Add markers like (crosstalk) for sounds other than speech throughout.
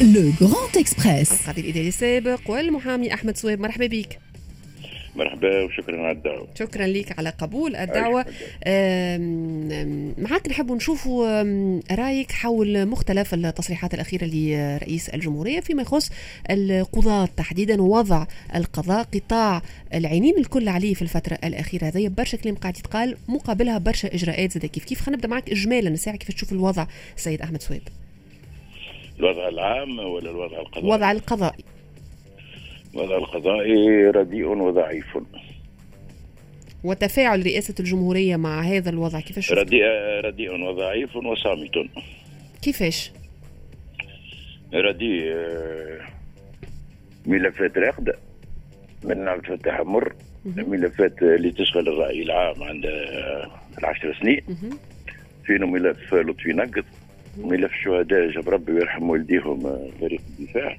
Le Grand Express القاضي الاداري السابق والمحامي احمد صواب مرحبا بك مرحبا وشكرا على الدعوة. شكرا لك على قبول الدعوة. معك نحب نشوفوا رأيك حول مختلف التصريحات الأخيرة لرئيس الجمهورية فيما يخص القضاة تحديدا وضع القضاء قطاع العينين الكل عليه في الفترة الأخيرة. هذه برشا كلام قاعد يتقال مقابلها برشا إجراءات زي كيف كيف؟ خلينا نبدأ معك إجمالا. الساعة كيف تشوف الوضع السيد أحمد سويب الوضع العام ولا الوضع القضائي؟ الوضع القضائي. الوضع القضائي رديء وضعيف. وتفاعل رئاسة الجمهورية مع هذا الوضع كيفاش؟ رديء رديء وضعيف وصامت. كيفاش؟ رديء آه، ملفات راقدة من عبد الفتاح مر ملفات اللي تشغل الرأي العام عند العشر سنين. فينه ملف لطفي نقد ملف الشهداء جاب ربي ويرحم والديهم آه، فريق الدفاع. آه،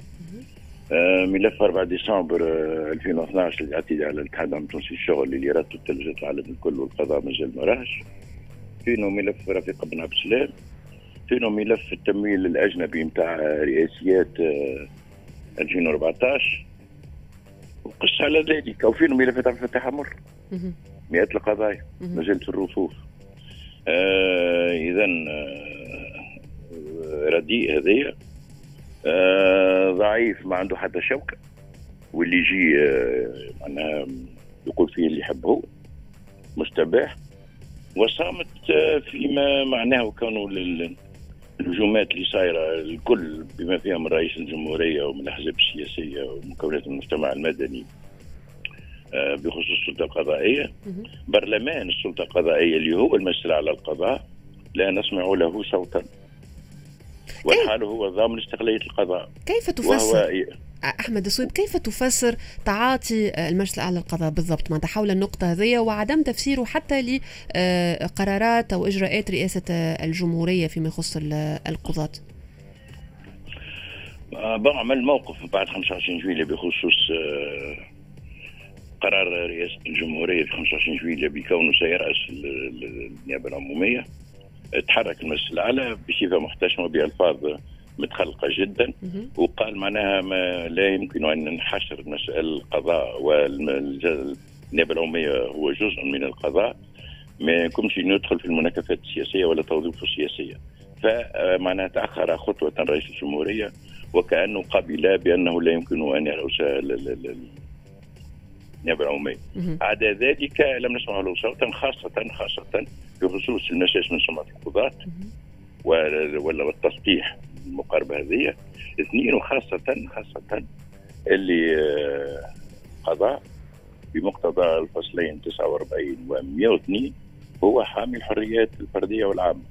ملف 4 ديسمبر 2012 اللي اعتدى على الاتحاد العام التونسي الشغل اللي رادته التلفزيونات العالم الكل والقضاء مازال ما راهش فينه ملف رفيق بن عبد السلام فينه ملف التمويل الاجنبي نتاع رئاسيات 2014 وقص على ذلك أو فينه ملفات عبد الفتاح مر مئات القضايا زالت في الرصوف آه اذا آه رديء هذايا آه ضعيف ما عنده حتى شوكة. واللي يجي آه معناها يقول فيه اللي يحب هو مستباح. وصامت آه فيما معناه كونه الهجومات اللي صايرة الكل بما فيها من رئيس الجمهورية ومن الاحزاب السياسيه ومكونات المجتمع المدني بخصوص السلطة القضائية. برلمان السلطة القضائية اللي هو المسؤول على القضاء لا نسمع له صوتا. والحال هو ضامن استقلاليه القضاء. كيف تفسر؟ أحمد السويب كيف تفسر تعاطي المجلس الأعلى للقضاء بالضبط؟ معناتها حول النقطة هذه وعدم تفسيره حتى لقرارات أو إجراءات رئاسة الجمهورية فيما يخص القضاة؟ بعمل موقف بعد 25 جويلية بخصوص قرار رئاسة الجمهورية في 25 جويلية بكونه سيرأس النيابة العمومية؟ تحرك المجلس الأعلى بصفة محتشمة بألفاظ متخلقة جدا. وقال معناها ما لا يمكن أن نحشر مسائل القضاء والنيابة العمومية هو جزء من القضاء. ما يمكنش ندخل في المناكفات السياسية ولا توظيف السياسية. فمعناها تأخر خطوة رئيس الجمهورية وكأنه قبل بأنه لا يمكن أن يرأس النيابة العمومية. عدا ذلك لم نسمع له صوتا خاصه خاصة بخصوص المساس من سمعه القضاة ولا والتسطيح المقاربة هذه. اثنين وخاصة خاصة اللي قضاء بمقتضى الفصلين 49 و 102 هو حامي الحريات الفردية والعامة.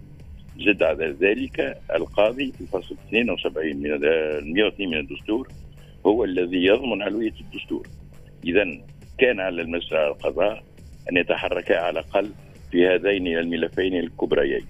زد على ذلك القاضي في الفصل 72 من 102 من الدستور هو الذي يضمن علوية الدستور. اذا كان على المسرى القضاء أن يتحرك على الأقل في هذين الملفين الكبريين.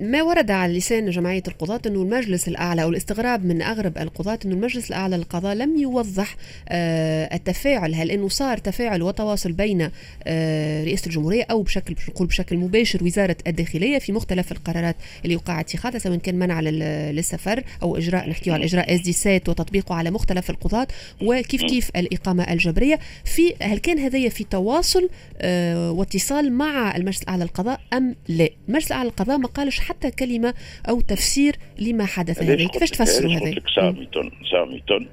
ما ورد على لسان جمعية القضاة أنه المجلس الأعلى أو الاستغراب من أغرب القضاة أنه المجلس الأعلى للقضاء لم يوضح آه التفاعل هل أنه صار تفاعل وتواصل بين آه رئاسة الجمهورية أو بشكل نقول بشكل مباشر وزارة الداخلية في مختلف القرارات اللي وقع اتخاذها سواء كان منع للسفر أو إجراء نحكيه على إجراء اس دي سات وتطبيقه على مختلف القضاة وكيف كيف الإقامة الجبرية في هل كان هذايا في تواصل آه واتصال مع المجلس الأعلى للقضاء أم لا؟ المجلس الأعلى للقضاء ما قالش حتى كلمة أو تفسير لما حدث هذا. كيفاش تفسروا هذا؟ صامت؟ صامت.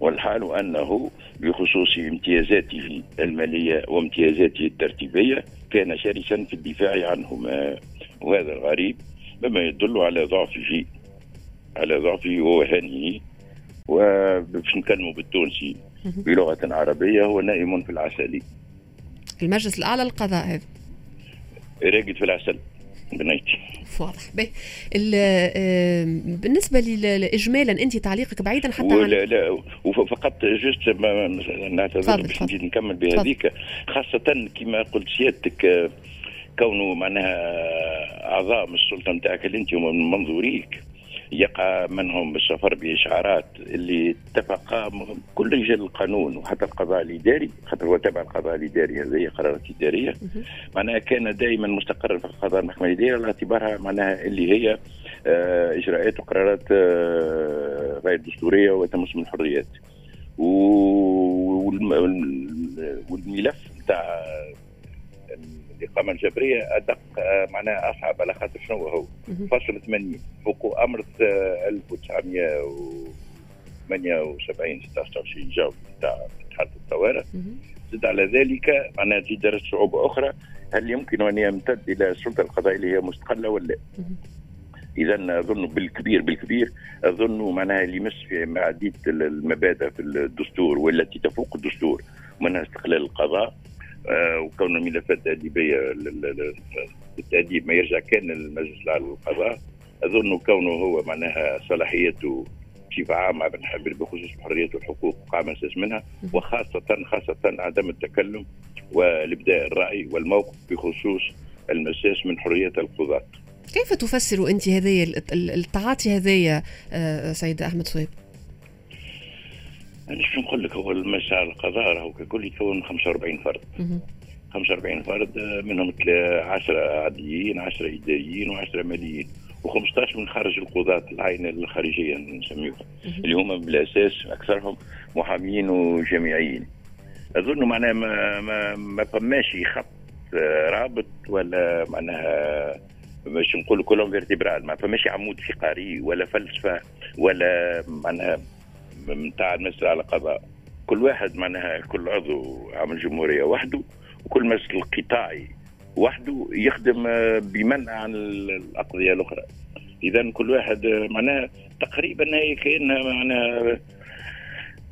والحال أنه بخصوص امتيازاته المالية وامتيازاته الترتيبية كان شرسا في الدفاع عنهما. وهذا غريب مما يدل على ضعفه على ضعفه ووهنه وباش نكلمه بالتونسي بلغة عربية هو نائم في العسل. المجلس الأعلى للقضاء هذا. راقد في العسل. بنيتي. واضح. بالنسبة لإجمالا أنت تعليقك بعيدا حتى عن لا لا وفقط جست نعتذر باش نزيد نكمل بهذيك. خاصة كما قلت سيادتك كونه معناها أعضاء من السلطة نتاعك اللي أنت ومن منظوريك. يقع منهم بالسفر بإشعارات اللي اتفق كل رجال القانون وحتى القضاء الإداري خاطر هو تبع القضاء الإداري هذه قرارات إدارية معناها كان دائما مستقرا في القضاء المحكمة الإدارية على اعتبارها معناها اللي هي آه، إجراءات وقرارات آه، غير دستورية وتمس من الحريات. والملف نتاع الاقامه الجبرية أدق معناها أصعب على خاطر شنو هو؟ فصل 80 فوق أمر 1978 26 جو نتاع حاله الطوارئ. زد على ذلك معناها تزيد درجة صعوبه أخرى هل يمكن أن يمتد إلى السلطة القضائية اللي هي مستقلة ولا لا؟ إذا أظن بالكبير بالكبير أظن معناها اللي يمس في عديد المبادئ في الدستور والتي تفوق الدستور منها استقلال القضاء. آه وكون الملفات التأديبية التأديب ما يرجع كان للمجلس الأعلى للقضاء. أظن كونه هو معناها صلاحيته بصفة عامة بخصوص الحريات والحقوق قام أساس منها وخاصة خاصة عدم التكلم والإبداء الرأي والموقف بخصوص المساس من حرية القضاة. كيف تفسر أنت هذه التعاطي هذايا آه، سيد أحمد صهيب؟ أنا شو نقول لك هو المجلس القضاء راهو ككل يتكون 45 فرد. 45 فرد آه، منهم 10 عاديين 10 إداريين و10 ماليين و15 من خارج القضاة العينة الخارجية نسميهم اللي هما بالأساس أكثرهم محامين وجامعيين. أظن معناها ما ما ما فماش خط آه، رابط ولا معناها باش نقول كلهم فيرتيبرال ما فماش عمود فقاري ولا فلسفة ولا معناها نتاع المسألة على قضاء. كل واحد معناها كل عضو عمل جمهوريه وحده وكل مسؤول قطاعي وحده يخدم بمنع عن الأقضية الأخرى. اذا كل واحد معناها تقريبا هي كأنها معناها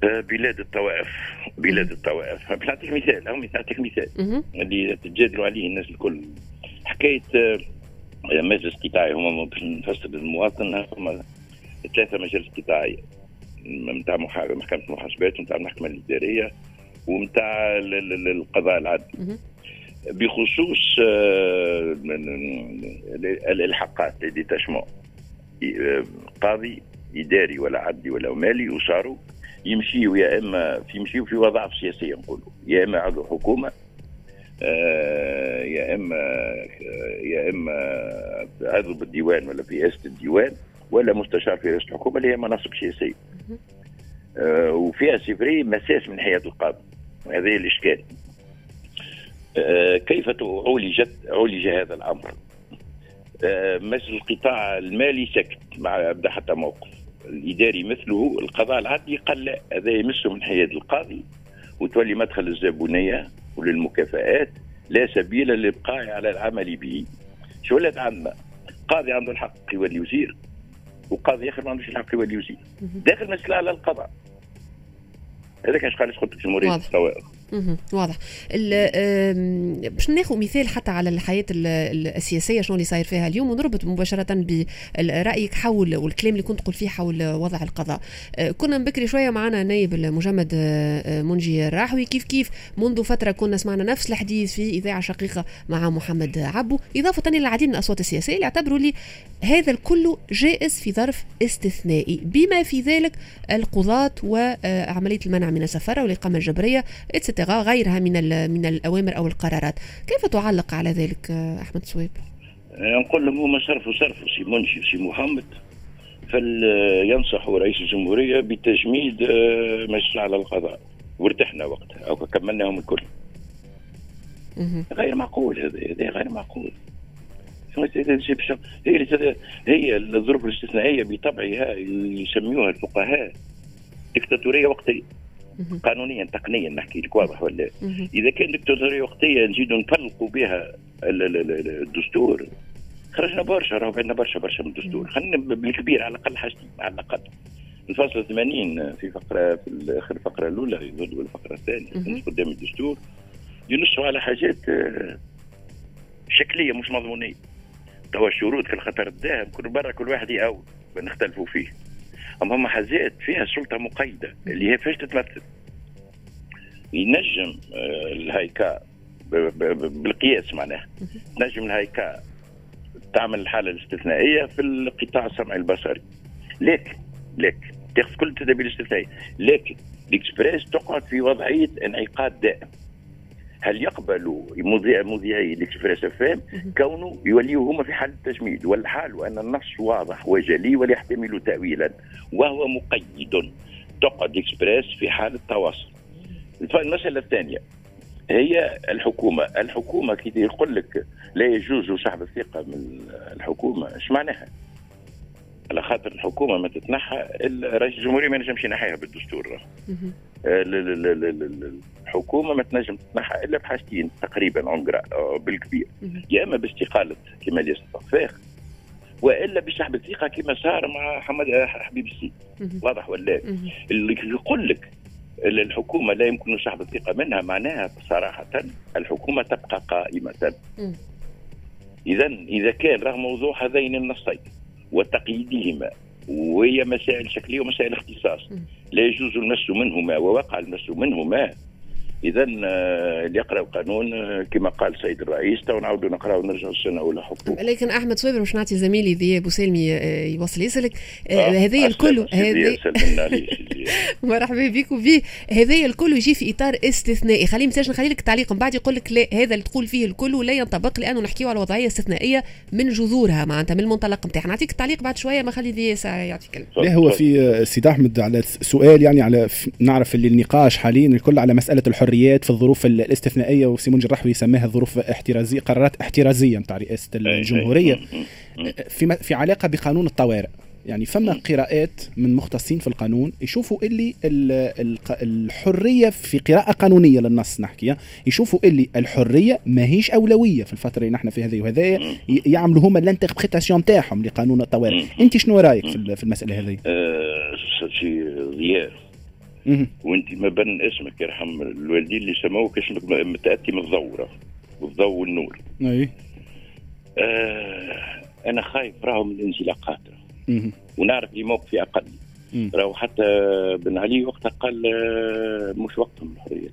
بلاد الطوائف. بلاد الطوائف. (laughs) نعطيك مثال هم نعطيك مثال. اللي تجادلوا عليه الناس الكل. حكاية مجلس قطاعي هما باش نفسر للمواطن هما ثلاثة مجالس قطاعية. نتاع محكمة المحاسبات ونتاع المحكمة الإدارية ونتاع القضاء العدلي بخصوص آه، الالحاقات اللي تشمل آه، قاضي إداري ولا عدلي ولا مالي وصاروا يمشيوا يا إما في يمشيوا في وظائف سياسية نقولوا يا إما عضو حكومة آه، يا إما يا إما عضو بالديوان ولا في رئاسة الديوان ولا مستشار في رئاسة الحكومة اللي هي مناصب سياسية. آه، وفيها سفري مساس من حياة القاضي. هذا الإشكال. آه، كيف عولجت عولج هذا الأمر؟ مجلس القطاع المالي سكت ما ابدا حتى موقف. الإداري مثله القضاء العدلي قال لا هذا يمسه من حياد القاضي وتولي مدخل الزبونية وللمكافآت. لا سبيل للإبقاء على العمل به. شو ولات عندنا قاضي عنده الحق يولي وزير. وقاضي آخر ما عندوش الحق يولي يزيد داخل مسألة على القضاء. هذا كان قال قلت لك الطوائف واضح. باش ناخذ مثال حتى على الحياة السياسية شنو اللي صاير فيها اليوم ونربط مباشرة برأيك حول والكلام اللي كنت تقول فيه حول وضع القضاء. أه، كنا بكري شوية معنا نائب المجمد أه، منجي الراحوي. كيف كيف؟ منذ فترة كنا سمعنا نفس الحديث في إذاعة شقيقة مع محمد عبو. إضافة إلى العديد من الأصوات السياسية اللي اعتبروا لي هذا الكل جائز في ظرف استثنائي. بما في ذلك القضاة وعملية المنع من السفارة والإقامة الجبريه غيرها من من الأوامر أو القرارات. كيف تعلق على ذلك أحمد صواب؟ نقول لهم هما صرفوا صرفوا سي منشي سي محمد. فلينصحوا رئيس الجمهورية بتجميد آه، مجلس على القضاء. وارتحنا وقتها أو كملناهم الكل. غير معقول هذا هذا غير معقول. هي هي الظروف الاستثنائية بطبعها يسميوها الفقهاء. دكتاتوريه وقتية. قانونيا تقنيا نحكي لك واضح ولا؟ إذا كان دكتاتوريه وقتيه نزيدوا نطلقوا بها الدستور خرجنا برشا راهو عندنا برشا برشا من الدستور. خلينا بالكبير على الأقل حاجتين على الأقل. الفصل 80 في فقرة في آخر الفقره الأولى يزود الفقره الثانية. قدام الدستور. ينصوا على حاجات آه، شكلية مش مضمونية. توا الشروط كالخطر الذهب كل برا كل واحد يأول نختلفوا فيه. اما هم حاجات فيها سلطة مقيدة اللي هي فاش تتمثل. ينجم آه، الهيكا بالقياس معناها. تنجم الهيكا تعمل الحالة الاستثنائية في القطاع السمعي البصري. لكن لكن تاخذ كل التدابير الاستثنائية. لكن الإكسبريس تقعد في وضعية انعقاد دائم. هل يقبل مذيع مذيعي ال Express FM؟ كونه يوليوا هما في حاله تجميد والحال وأن النص واضح وجلي ولا يحتمل تاويلا وهو مقيد تقعد إكسبريس في حاله تواصل المسألة الثانية هي الحكومة. الحكومة كي يقول لك لا يجوز سحب الثقة من الحكومة إيش معناها؟ على خاطر الحكومة ما تتنحى رئيس الجمهورية ما ينجمش ينحيها بالدستور. الحكومة ما تنجم تتنحى إلا بحاجتين تقريبا عمقرا آه، بالكبير. يا إما باستقاله كمال ياسر الطفاخ وإلا بسحب الثقه كما صار مع حمد آه، حبيب السيد. واضح ولا اللي يقول لك الحكومة لا يمكن سحب الثقه منها معناها صراحة الحكومة تبقى قائمة. اذا إذا كان رغم موضوع هذين النصين وتقييدهما وهي مسائل شكلية ومسائل اختصاص لا يجوز المس منهما ووقع المس منهما إذا آه، اللي يقرأ القانون آه، كما قال السيد الرئيس تو نعاودوا نقراو ونرجعوا السنة الأولى حقوق لكن أحمد صويبر مش نعطي زميلي ذياب وسلمي آه، يوصل يسألك. هذايا الكل (laughs) مرحبا بك وبيه هذايا الكل يجي في إطار استثنائي. خليني مثلا نخلي لك التعليق من بعد يقول لك لا هذا اللي تقول فيه الكل ولا ينطبق لأنه نحكيو على وضعية استثنائية من جذورها معناتها من المنطلق نتاعها. نعطيك التعليق بعد شوية ما خلي ذي ساعة يعطي كلمه لا هو في سيد أحمد على سؤال يعني على نعرف اللي النقاش حاليا الكل على مسألة الحريات في الظروف الاستثنائية وسيمون جراحوي يسميها ظروف احترازية قرارات احترازية نتاع رئاسة الجمهورية. في في علاقة بقانون الطوارئ. يعني فما قراءات من مختصين في القانون يشوفوا اللي الحرية في قراءة قانونية للنص نحكي يشوفوا اللي الحرية ماهيش أولوية في الفترة اللي نحن في هذه وهذا يعملوا هما الانتربريتاسيون تاعهم لقانون الطوارئ. أنت شنو رأيك في المسألة هذه؟ أه ضياء وانت ما بين اسمك يرحم الوالدين اللي سموك اسمك متأتي من الضورة والضوء والنور. أي. آه أنا خايف راهو من الانزلاقات ونعرف لي موقفي أقل. راهو حتى بن علي وقتها قال آه، مش وقتهم الحريات.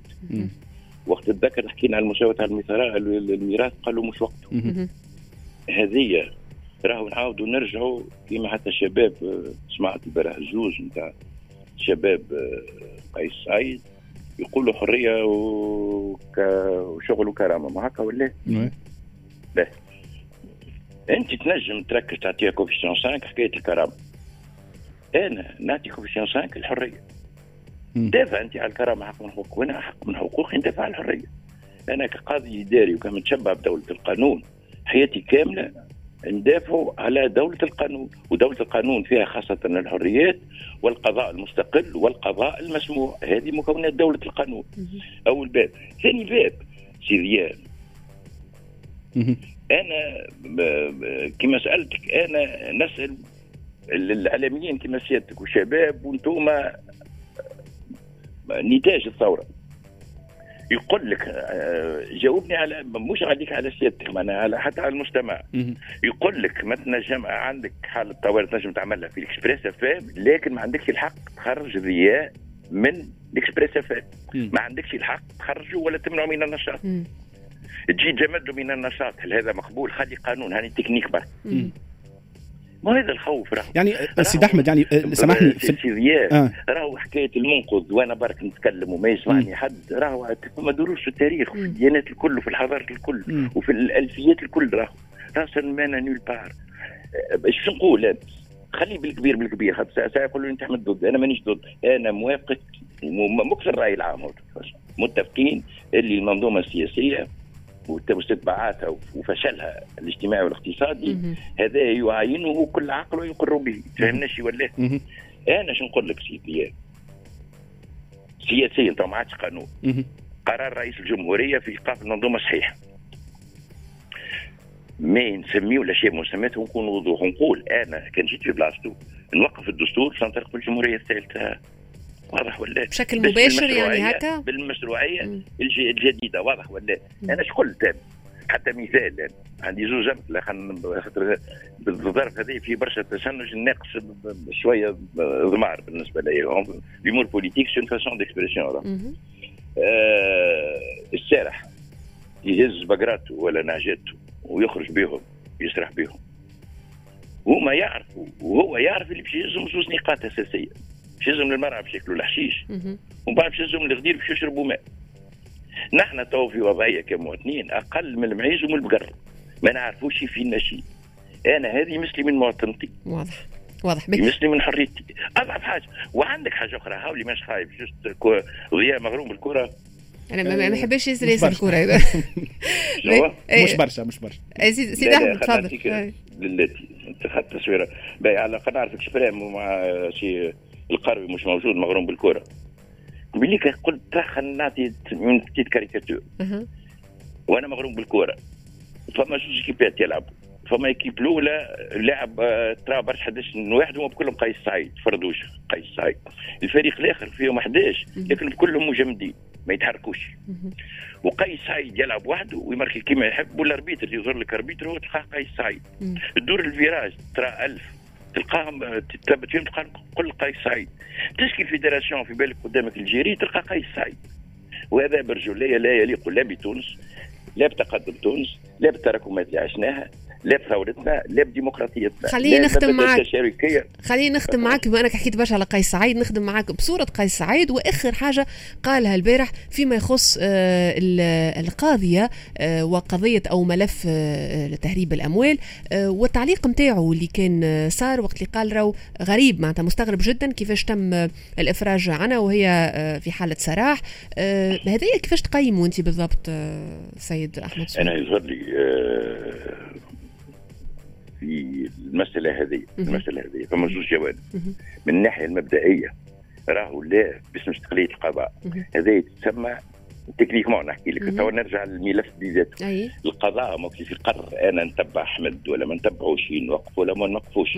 وقت الذكر حكينا على المساواة على الميراث قالوا مش وقته هذه راهو نعاودوا نرجعوا كيما حتى الشباب آه، سمعت البارح الزوج نتاع شباب آه، قيس سعيد يقولوا حرية وك... وشغل وكرامة. ما هكا ولا؟ لا. أنت تنجم تركز تعطيها coefficient 5 حكاية الكرامة. أنا نعطي coefficient 5 الحرية. دافع أنت على الكرامة حق من حقوق. وأنا حق من حقوقي ندافع على الحرية. أنا كقاضي إداري وكمتشبع بدولة القانون حياتي كاملة ندافعوا على دولة القانون ودولة القانون فيها خاصة الحريات والقضاء المستقل والقضاء المسموع هذه مكونات دولة القانون. أول باب. ثاني باب سيديان أنا كما سألتك أنا نسأل الإعلاميين كما سيادتك وشباب وأنتم نتاج الثورة. يقول لك آه، جاوبني على مش عليك على سيادتك معناها على حتى على المجتمع. يقول لك ما تنجم عندك حالة طوارئ تنجم تعملها في الإكسبريس اف لكن ما عندكش الحق تخرج الرياء من الإكسبريس اف ما عندكش الحق تخرجه ولا تمنعه من النشاط. تجي تجمد من النشاط هل هذا مقبول؟ خلي قانون هذه تكنيك برك. ما هذا الخوف راه. يعني سيد أحمد يعني آه، سامحني في آه. راهو حكاية المنقذ وأنا برك نتكلم وما يسمعني حد. راهو ما دروش في التاريخ وفي الديانات الكل وفي الحضارات الكل مم. وفي الألفيات الكل راهو. راسا مانا نول بار. إيش نقول؟ أنا خليه بالكبير بالكبير. خاطر سيقولوا انت احمد ضد. أنا مانيش ضد. أنا موافق مكثر الرأي العام. متفقين اللي المنظومة السياسية واستتباعاتها وفشلها الاجتماعي والاقتصادي هذا يعاينه كل عقل ويقر به. فهمناش ولا أنا شو نقول لك سيدي؟ سياسيا تو ما عادش قانون. قرار رئيس الجمهورية في إيقاف المنظومة الصحيحه ما نسميه ولا شيء مسميات ونكون وضوح. ونقول أنا كان جيت في بلاصتو نوقف الدستور سنطلق بالجمهوريه الثالثة. واضح ولا بشكل مباشر يعني هكا؟ بالمشروعية الجديدة واضح ولا أنا شكون حتى مثال يعني عندي زوج امثله خاطر بالظرف هذه في برشا تشنج ناقص شوية ضمار بالنسبة لي l'humour politique c'est façon d'expression السارح يهز بقراته ولا نعجاته ويخرج بهم يسرح بهم وهما يعرفوا وهو يعرف اللي باش يهزهم زوز نقاط أساسية. باش يهزهم المرأة باش ياكلوا الحشيش ومن بعد باش يهزهم الغدير باش يشربوا ماء. نحن تو في وضعية كمواطنين أقل من المعيز ومن البقر. ما نعرفوش فينا شيء أنا هذه مثلي من مواطنتي واضح. واضح يمثلي من حريتي. أضعف حاجة. وعندك حاجة أخرى. هاولي مش خايف جست ضياء مغروم بالكرة. أنا ما نحبش ياسر ياسر الكرة. (laughs) مش برشا مش برشا. سيدي أحمد تفضل. للتي أنت خدت تصويرة. باهي على الأقل نعرفك شبرام مع شي. القروي مش موجود مغروم بالكرة. بلي قلت خلينا نعطي une petite caricature. وأنا مغروم بالكرة. فما زوج كيبات يلعبوا. فما équipe الأولى لاعب آه، ترى برشا 11 واحد هما كلهم قيس سعيد فردوش قيس سعيد الفريق الآخر فيهم 11 لكن كلهم مجمدين ما يتحركوش. وقيس سعيد يلعب وحده ويماركي كيما يحب وال arbitre يظهر لك arbitre هو تلقاه قيس سعيد الدور ال virage ترى ألف. تلقاهم تثبت فيهم تلقى كل قيس سعيد. تشكي ال fédération في بالك قدامك ال jury تلقى قيس سعيد. وهذا برجولية لا يليق لا بتونس لا بتقدم تونس لا بالتراكمات اللي عشناها. لا بثورتنا لا بديمقراطيتنا خليني نختم معك خليني نختم معك بما أنك حكيت برشا على قيس سعيد نختم معك بصورة قيس سعيد. وآخر حاجة قالها البارح فيما يخص آه، القاضية آه، وقضية أو ملف آه، تهريب الأموال. والتعليق نتاعو اللي كان صار وقت اللي قال راهو غريب معناتها مستغرب جدا كيفاش تم الإفراج عنها وهي في حالة سراح. هذايا كيفاش تقيموا أنت بالضبط سيد أحمد؟ سعيد؟ أنا يظهر لي في المسألة هذه المسألة هذه فما زوج جوانب. من الناحية المبدئية راهو لا باسم استقلاليه القضاء. هذا تسمى techniquement نحكي لك. تو نرجع للملف بذاته القضاء ما في قرر أنا نتبع أحمد ولا ما نتبعوش نوقف ولا ما نوقفوش.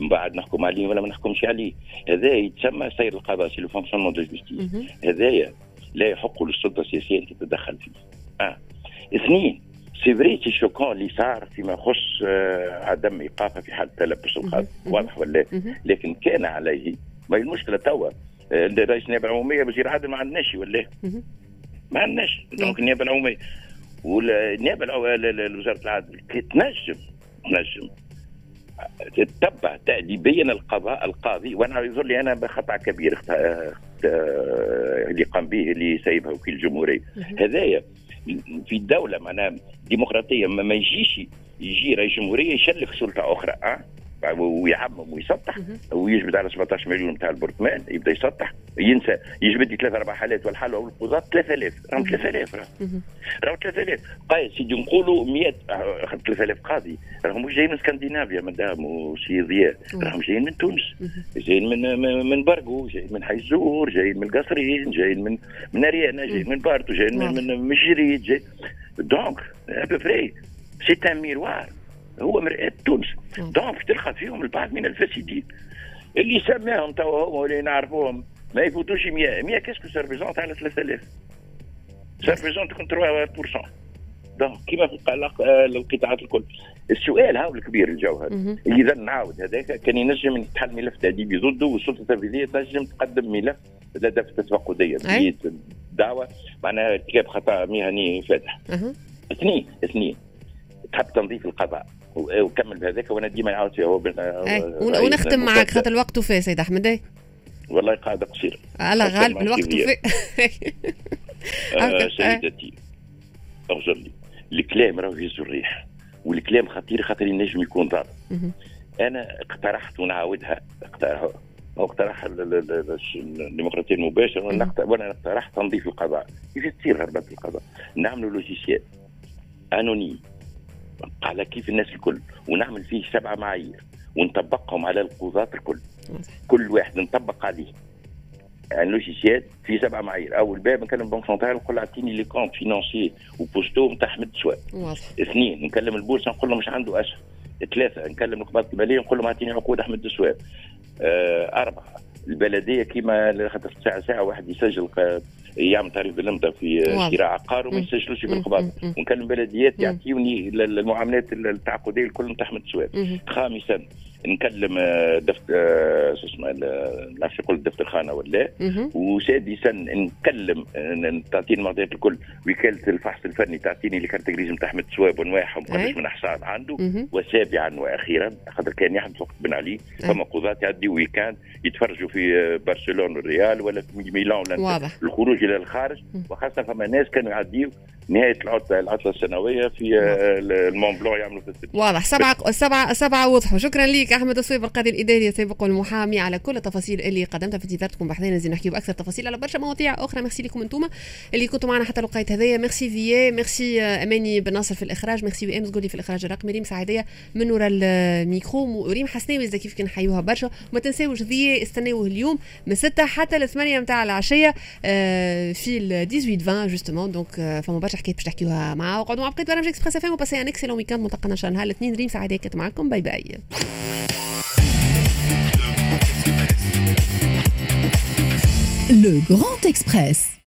من بعد نحكم عليه ولا ما نحكمش عليه. هذا يتسمى سير القضاء c'est le fonctionnement de justice هذايا لا يحق للسلطة السياسية أن تتدخل فيه. آه. اثنين c'est vrai c'est choquant اللي صار فيما يخص آه، عدم إيقافه في حال تلبس القاضي واضح ولا لكن كان عليه. ما هي المشكلة توا. آه، رئيس النيابه العمومية وزير عادل ما عندناش ولا ما عندناش. دونك النيابه العمومية. والنيابه وزاره العدل تنجم تنجم تتبع تأديبيا القضاء القاضي. وأنا يظهر لي أنا بخطأ كبير آه، اللي قام به اللي سايبها وكيل الجمهوريه هذايا في دولة معناها ديمقراطية ما يجيش يجي رئيس جمهورية يشلف سلطة أخرى أه؟ ويعمم ويسطح ويجبد على 17 مليون بتاع البرطمان يبدا يسطح ينسى يجبد لي ثلاث أربع حالات والحل أو القضاة 3000 راهم 3000 راهم. 3000 قايد سيدي نقولوا 100 3000 قاضي راهم مش جايين من اسكندنافيا مدام وسي ضياء راهم جايين من تونس جايين من من برقو جايين من حي الزهور جايين من القصرين جايين من من أريانا جايين من باردو جايين من من جريد جاي. donc à peu près c'est un miroir هو مرآة تونس. donc تلقى فيهم البعض من الفاسدين. اللي سماهم توا هو اللي نعرفوهم ما يفوتوش 100 100 qu'est-ce que ça représente على 3000 ça représente تكون 3% donc كيما في القطاعات الكل. السؤال هاو الكبير الجوهري إذا نعاود هذاك كان ينجم يتحل ملف تاديبي ضده والسلطة التنفيذية تنجم تقدم ملف لدى التفقديه دعوه معناها ارتكاب خطأ مهني فاتح اثنين اثنين. تحب تنظيف القضاء. وكمل بهذاك وأنا ديما يعاود فيها هو ونختم معك خاطر الوقت وفاه سيد أحمد. اي والله قاعدة قصيرة. على غالب الوقت وفاه (laughs) آه سيدتي اغزر لي الكلام راهو يهز الريح والكلام خطير خاطر ينجم يكون ضار أنا اقترحت ونعاودها. اقترح اقترح الديمقراطية المباشرة وأنا اقترحت تنظيف القضاء. كيف تصير غربلة القضاء؟ نعملوا logiciel. anonyme على كيف الناس الكل ونعمل فيه سبعه معايير ونطبقهم على القضاة الكل كل واحد نطبق عليه يعني logiciel في سبع معايير اول باب نكلم ال banque centrale نقول له اعطيني les comptes financiers et postaux نتاع احمد صواب اثنين نكلم البورصه نقول له مش عنده اسهم ثلاثة نكلم القباضه الماليه نقول لهم اعطيني عقود احمد آه اربعه البلدية كيما خاطر ساعة ساعة واحد يسجل يعمل تعريف باللمضه في شراء عقار وما يسجلوش في القباضه ونكلم بلديات يعطيوني المعاملات التعاقدية الكل نتاع أحمد سواد. خامسا نكلم آه، دفتر آه، شو اسمه نعرفش يقول دفتر خانة ولا وسادسا نكلم تعطيني المعطيات الكل. وكالة الفحص الفني تعطيني اللي كانت لازم تحمل سواب ونواحهم وقداش من حصان عنده. وسابعا وأخيرا خاطر كان يحدث وقت بن علي. فما قضاة يعديوا week-end يتفرجوا في برشلونة والريال ولا في ميلان. ولا. الخروج إلى الخارج. وخاصة فما ناس كانوا يعديوا نهاية العطله العطلة السنوية في آه، ال Mont Blanc يعملوا في السبت واضح. سبعة سبعة سبعة وضحوا. شكرا لك أحمد صواب القاضي الإداري السابق والمحامي على كل التفاصيل اللي قدمتها في انتظاركم بحثنا نزيد نحكي بأكثر تفاصيل على برشا مواضيع أخرى. ميرسي لكم أنتم اللي كنتوا معنا حتى لوقيت هذايا. ميرسي فيي ميرسي أماني بن ناصر في الإخراج. ميرسي وي ام زغولي في الإخراج الرقمي. ريم سعيدية من ورا الميكرو. وريم حسناوي زي كيف نحيوها برشا. وما تنساوش ذي استناوه اليوم من 6 حتى ل 8 نتاع العشية آه، في ال 18 20 justement donc فما برشا حكايات باش تحكيوها معاه وقعدوا مع بقية برامج إكسبريس إف إم و passez un excellent week-end ملتقانا إن شاء الله. نهار الاثنين ريم سعيديه كانت معكم. bye bye. Le Grand Express.